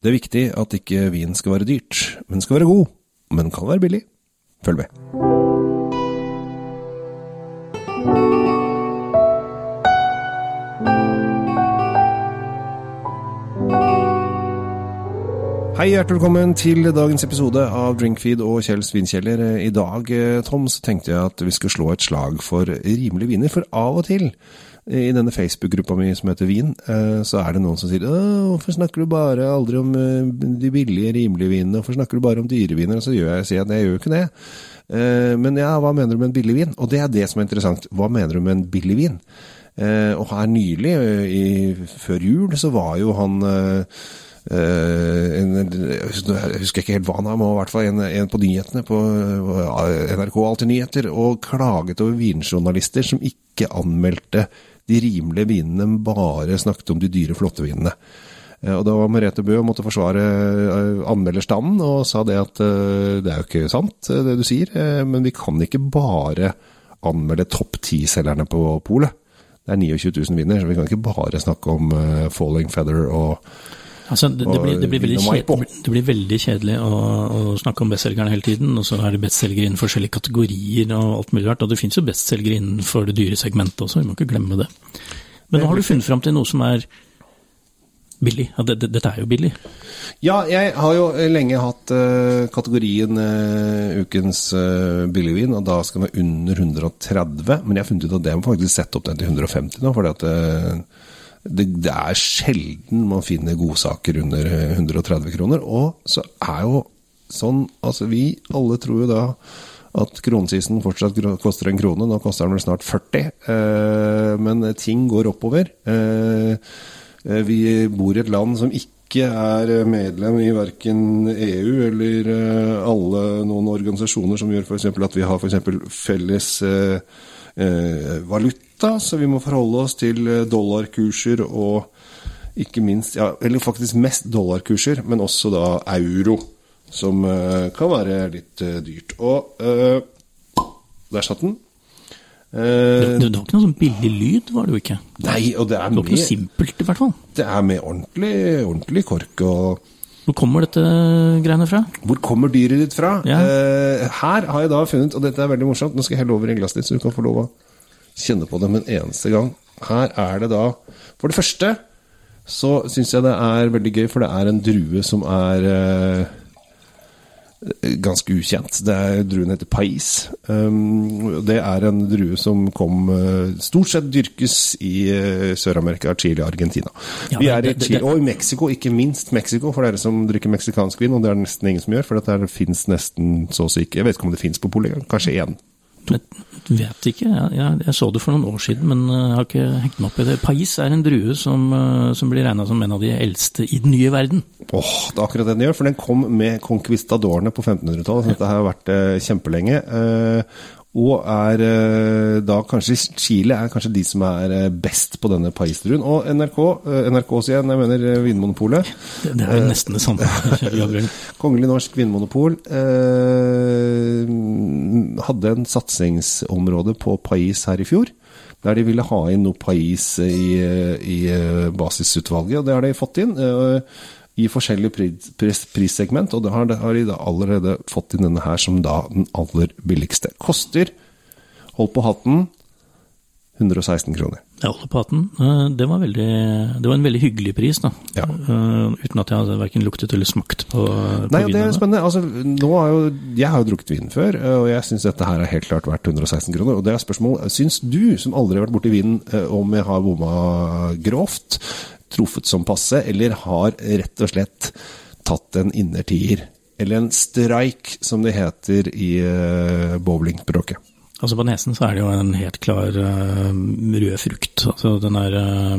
Det er viktig at ikke vin skal være dyrt, men skal være god. Men kan være billig. Følg med. Hei, hjertelig velkommen til dagens episode av Drinkfeed og Kjell Svinkjeller. I dag, eh, Tom, så tenkte jeg at vi skulle slå et slag for rimelige viner. For av og til i denne Facebook-gruppa mi som heter Vin, eh, så er det noen som sier hvorfor snakker du bare aldri om eh, de billige, rimelige vinene, hvorfor snakker du bare om dyre viner? Og så gjør jeg, sier jeg at jeg gjør jo ikke det. Men ja, hva mener du med en billig vin? Og det er det som er interessant. Hva mener du med en billig vin? Og her nylig, i, før jul, så var jo han Uh, en, jeg husker ikke helt hva han er, men i hvert fall en, en på nyhetene på NRK Alltid Nyheter, og klaget over vinjournalister som ikke anmeldte de rimelige vinene, bare snakket om de dyre, flotte vinene. Uh, og da var Merete Bø og måtte forsvare uh, anmelderstanden og sa det at det er jo ikke sant, det du sier, men vi kan ikke bare anmelde topp ti-selgerne på polet. Det er 29 000 vinner, så vi kan ikke bare snakke om Falling Feather og Altså, det, det, blir, det, blir kjedelig, det, blir, veldig kjedelig å, å snakke om bestselgerne hele tiden, og så er det bestselgere innen forskjellige kategorier og alt mulig rart. Og det finnes jo bestselgere innenfor det dyre segmentet også, vi må ikke glemme det. Men nå har du funnet fram til noe som er billig. Ja, dette er jo billig. Ja, jeg har jo lenge hatt uh, kategorien uh, ukens uh, billigvin, og da skal den være under 130. Men jeg har funnet ut at det må faktisk sette opp den til 150 nå, fordi at det, det, er sjelden man finner godsaker under 130 kroner. Og så er jo sånn Altså, vi alle tror jo da at kronesisen fortsatt koster en krone. Nå koster den vel snart 40. Eh, men ting går oppover. Eh, eh vi bor i et land som ikke er medlem i verken EU eller eh, alle noen organisasjoner som gjør f.eks. at vi har for felles eh, eh, valuta, så vi må forholde oss til eh, dollarkurser og ikke minst, ja, eller faktisk mest dollarkurser, men også da euro, som eh, kan være litt eh, dyrt. Og uh, der satt den. Det, det, var ikke noe sånn billig lyd, var det jo ikke? Nei, og det er det var ikke noe simpelt, i hvert fall. Det er med ordentlig, ordentlig kork og hvor kommer dette greiene fra? Hvor kommer dyret ditt fra? Ja. Her har jeg da funnet, og dette er veldig morsomt, nå skal jeg helle over i glasset ditt, så du kan få lov å kjenne på dem en eneste gang. Her er det da For det første så syns jeg det er veldig gøy, for det er en drue som er eh, ganske ukjent. Det er Druen heter Pais. Um, det er en drue som kom uh, Stort sett dyrkes i uh, Sør-Amerika, Chile Argentina. Ja, Vi er i Chile, og i Mexico, ikke minst Mexico, for dere som drikker meksikansk vin. Og det er det nesten ingen som gjør, for det fins nesten så å si ikke Jeg vet ikke om det fins på polet, kanskje én. Vet ikke. Jeg, jeg, jeg, så det for noen år siden, men jeg har ikke hengt meg opp i det. Pais er en drue som, eh, som blir regna som en av de eldste i den nye verden. Åh, oh, Det er akkurat det den gjør, for den kom med conquistadorene på 1500-tallet. Så dette har vært eh, kjempelenge. Eh, og er eh, da kanskje Chile er kanskje de som er eh, best på denne paisdruen. Og NRK, eh, NRK sier jeg, jeg mener Vinmonopolet. Det, det er jo nesten det samme. Kongelig norsk vinmonopol eh, hadde en satsingsområde på pais her i fjor. Der de ville ha inn noe pais i, i basisutvalget, og det har de fått inn. Eh, i forskjellige pris, pris, prissegment, og det har, det har, de da allerede fått inn denne her som da den aller billigste. Koster, hold på hatten, 116 kroner. Jeg holder på hatten. Eh, det var, veldig, det var en veldig hyggelig pris, da. Ja. Uh, uten at jeg hadde verken luktet eller smakt på, på Nei, det er spennende. Altså, har jo, jeg har jo drukket vin før, eh, og jeg syns dette her er helt klart verdt 116 kroner. Og det er spørsmål syns du, som aldri har vært borti vinen, om jeg har bomma grovt? Truffet som passe, eller har rett og slett tatt en innertier. Eller en streik, som det heter i uh, bowlingspråket. Altså På nesen så er det jo en helt klar uh, rød frukt. Altså Den er uh,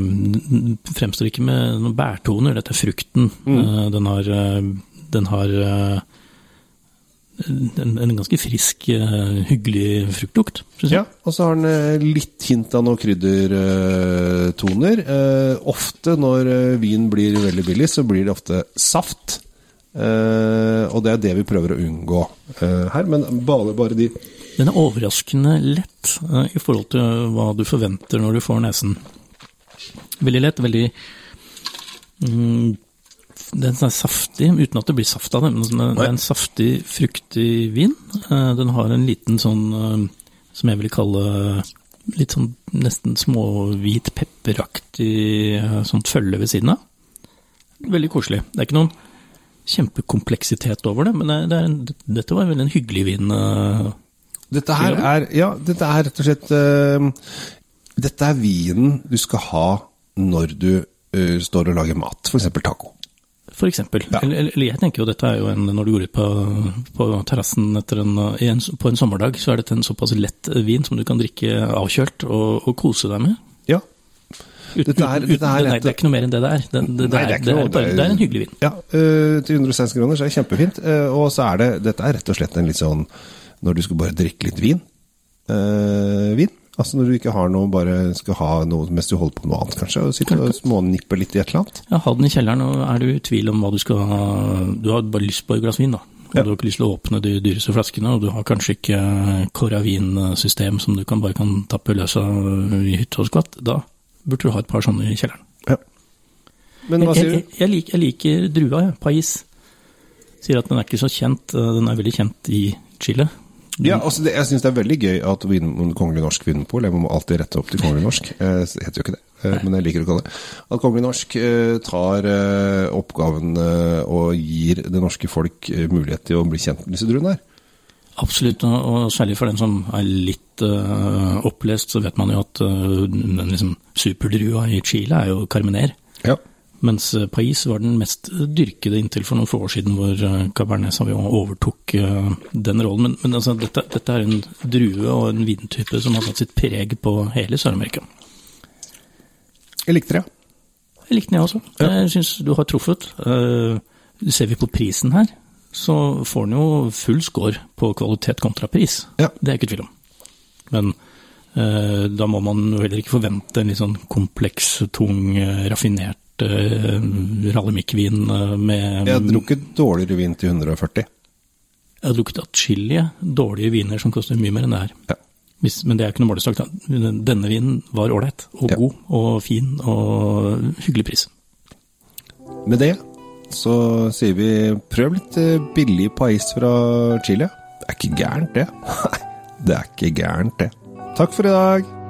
fremstår ikke med noen bærtoner, dette er frukten. Mm. Uh, den har, den har en, en, ganske frisk, uh, hyggelig fruktlukt. Jeg. Ja, og så har den uh, litt hint av noen kryddertoner. Uh, ofte når vin blir veldig billig, så blir det ofte saft. og det er det vi prøver å unngå her, men bare, bare de Den er overraskende lett i forhold til hva du forventer når du får nesen. Veldig lett, veldig mm, den er saftig, uten at det blir saft av det. Men det er en saftig, fruktig vin. Den har en liten sånn, som jeg vil kalle litt sånn nesten småhvit pepperaktig sånt følge ved siden av. Veldig koselig. Det er ikke noen kjempekompleksitet over det, men det en, dette var vel en hyggelig vin. Dette her er, ja, dette er rett og slett uh, Dette er vinen du skal ha når du uh, står og lager mat, f.eks. taco. For eksempel. Ja. Eller, eller, jeg tenker jo dette er jo en Når du går ut på, på terrassen på en sommerdag, så er dette en såpass lett vin som du kan drikke avkjølt og, og kose deg med. Ja. Dette er, dette er, det er ikke noe mer enn det det er. Det, det, Nei, er, det, er, bare, det er, en hyggelig vin. Ja, uh, til 160 kroner så er det kjempefint. Uh, og så er det Dette er rett og slett en litt sånn når du skal bare drikke litt vin. Uh, vin. Altså når du ikke har noe, bare skal ha noe mens du holder på med noe annet, kanskje. Og sitter og smånipper litt i et eller annet. Ja, ha den i kjelleren, og er du i tvil om hva du skal ha Du har bare lyst på et glass vin, da. Og ja. du har ikke lyst til å åpne de dyreste flaskene, og du har kanskje ikke koravinsystem som du kan bare kan tappe løs av i hytte og skvatt. Da burde du ha et par sånne i kjelleren. Ja. Men hva sier du? Jeg, jeg, jeg, liker, jeg liker drua, jeg. Pais. Sier at den er ikke så kjent. Den er veldig kjent i Chile. Ja, altså det, jeg syns det er veldig gøy at Kongelig Norsk Vinmonopol Jeg må alltid rette opp til Kongelig Norsk, eh, det heter jo ikke det, eh, men jeg liker å kalle det At Kongelig Norsk eh, tar oppgaven og gir det norske folk mulighet til å bli kjent med disse druene her. Absolutt, og særlig for den som er litt uh, opplest, så vet man jo at uh, den liksom superdrua i Chile er jo Carminer. Ja. Mens eh, Pais var den mest dyrkede inntil for noen få år siden, hvor eh, Cabernet Sauvignon overtok eh, den rollen. Men, men altså, dette, dette, er en drue og en vintype som har satt sitt preg på hele Sør-Amerika. Jeg likte det. Jeg likte den, jeg også. Ja. Jeg syns du har truffet. ser vi på prisen her, så får den jo full score på kvalitet kontra pris. Ja. Det er jeg ikke tvil om. Men da må man heller ikke forvente en litt sånn kompleks, tung, raffinert uh, rallymic-vin eh, med Jeg har drukket dårligere vin til 140. Jeg har drukket atskillige dårlige viner som koster mye mer enn det her. Ja. Hvis, men det er ikke noe målestokk. Denne vinen var ålreit og ja. god og fin og hyggelig pris. Med det så sier vi prøv litt eh, billig pais fra Chile. Det er ikke gærent, det. Nei, det er ikke gærent, det. Takk for i dag.